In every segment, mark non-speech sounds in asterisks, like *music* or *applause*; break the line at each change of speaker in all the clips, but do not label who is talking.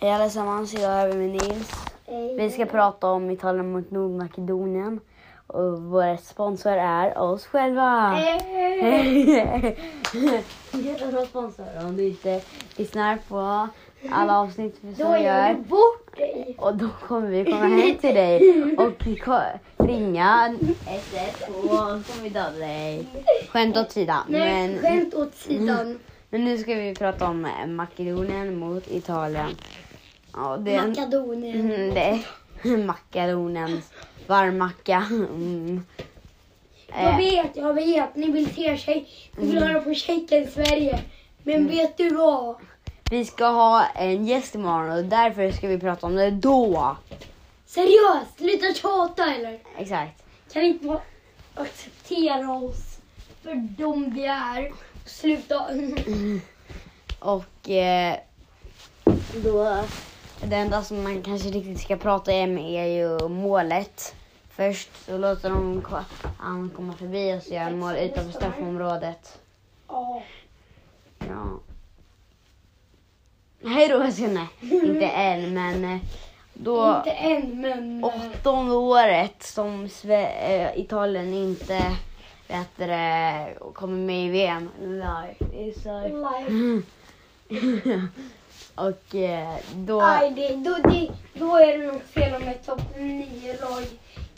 Hej allesammans, idag är vi med Nils. Vi ska prata om Italien mot Nordmakedonien. Och vår sponsor är oss själva. Jättebra *laughs* vår sponsor. Om du inte lyssnar på alla avsnitt vi
Då gör du
gör.
bort dig.
Och då kommer vi komma hem till dig och ringa 112 och så kommer vi döda dig. Skämt åt sidan.
Nej,
Men,
skämt åt sidan.
men nu ska vi prata om Makedonien mot Italien. Ja, det är en-
Makedonien.
Mm, det är *laughs* Makedoniens varmmacka. Mm.
Jag
Eh,
vet, jag vet. Ni vill se sig. Ni vill
Mm.
höra på Tjejen Sverige. Men vet du vad?
vi ska ha en gäst imorgon och därför ska vi prata om det då.
Seriöst, sluta tjata eller?
Exakt.
Kan inte bara acceptera oss för de vi är. Sluta. *laughs*
Och eh, då, det enda som man kanske riktigt ska prata om är ju målet. Först så låter de han komma förbi och så gör mål utanför straffområdet.
Ja.
Hej då, Sunne. Inte *laughs* än, men eh, då...
Inte än men... eh,
åttonde året som eh, Italien inte vet det, kommer med i VM. Life is life. *laughs*
Live.
Och eh, då...
Aj, det, då, det, då är det nog fel om ett topp 9-lag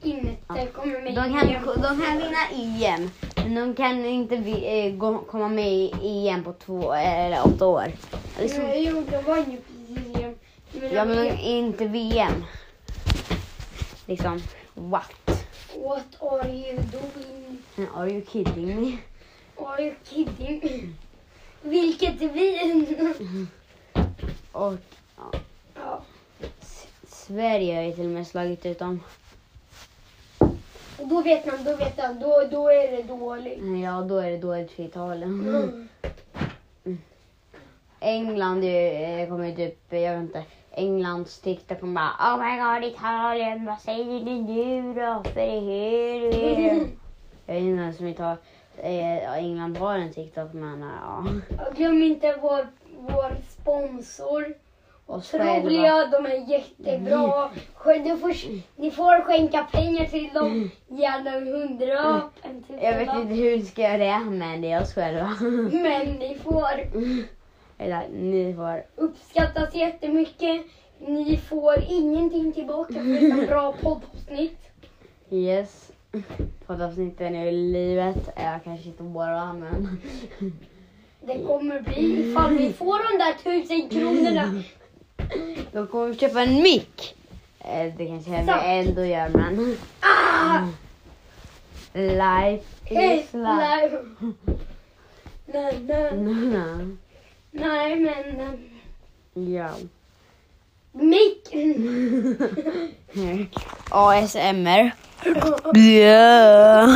inte kommer med
De kan, de kan vinna EM, men de kan inte vi, eh, gå, komma med i EM på två eller åtta år. Liksom,
Mm, Jo, de var ju precis EM.
Ja, men
jag-
inte VM. Liksom, what?
What are you doing?
Are you kidding me?
Are you kidding? Vilket vin! *laughs*
Och
ja.
Sverige har ju till och med slagit ut dem.
Och då vet man, då vet man, då, då är det dåligt.
Ja, då är det dåligt för Italien.
Mm.
England eh, kommer typ, jag vet inte, Englands TikTok kommer bara Oh my god Italien, vad säger ni nu då? För i helvete. *laughs* Jag vet inte ens om Italien, eh, England har en TikTok men ja.
Och Glöm inte vår, vår sponsor. Otroliga, de är jättebra. Sk- Du får, ni får skänka pengar till dem. Gärna en hundralapp, en
Jag vet inte hur vi ska göra det men det är oss själva. *laughs*
Men ni får
Eller ni får.
uppskattas jättemycket. Ni får ingenting tillbaka förutom *laughs* bra poddavsnitt.
Yes. Poddavsnitten är ju livet. Ja, kanske inte båda men.
Det kommer bli ifall vi får de där tusen kronorna.
Då kommer vi köpa en mick. Eh, Det kanske vi ändå gör men.
Ah!
Life is life.
Nej, nej, nej, nej men... eh,
Ja.
Mick!
ASMR. *laughs* Ja.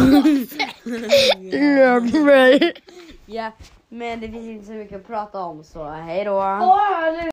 Ja, men det finns inte så mycket att prata om så hej då.